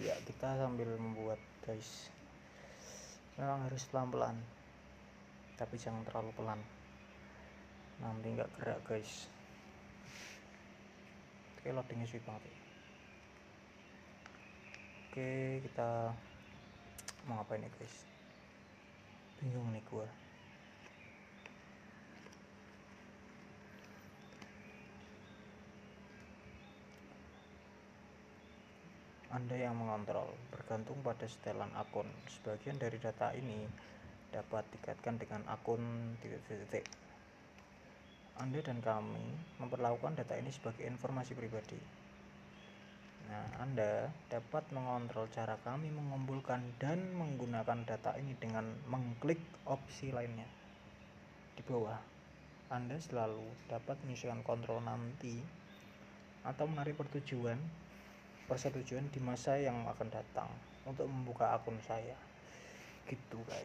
ya kita sambil membuat guys. Memang harus pelan-pelan tapi jangan terlalu pelan. Nanti nggak gerak guys. Oke loadingnya sweet banget ya. oke kita mau ngapain ya guys? Bingung nih gua Anda yang mengontrol bergantung pada setelan akun. Sebagian dari data ini dapat dikaitkan dengan akun titik-titik. Anda dan kami memperlakukan data ini sebagai informasi pribadi. Nah, Anda dapat mengontrol cara kami mengumpulkan dan menggunakan data ini dengan mengklik opsi lainnya di bawah. Anda selalu dapat menyesuaikan kontrol nanti atau menarik pertujuan persetujuan di masa yang akan datang untuk membuka akun saya. Gitu guys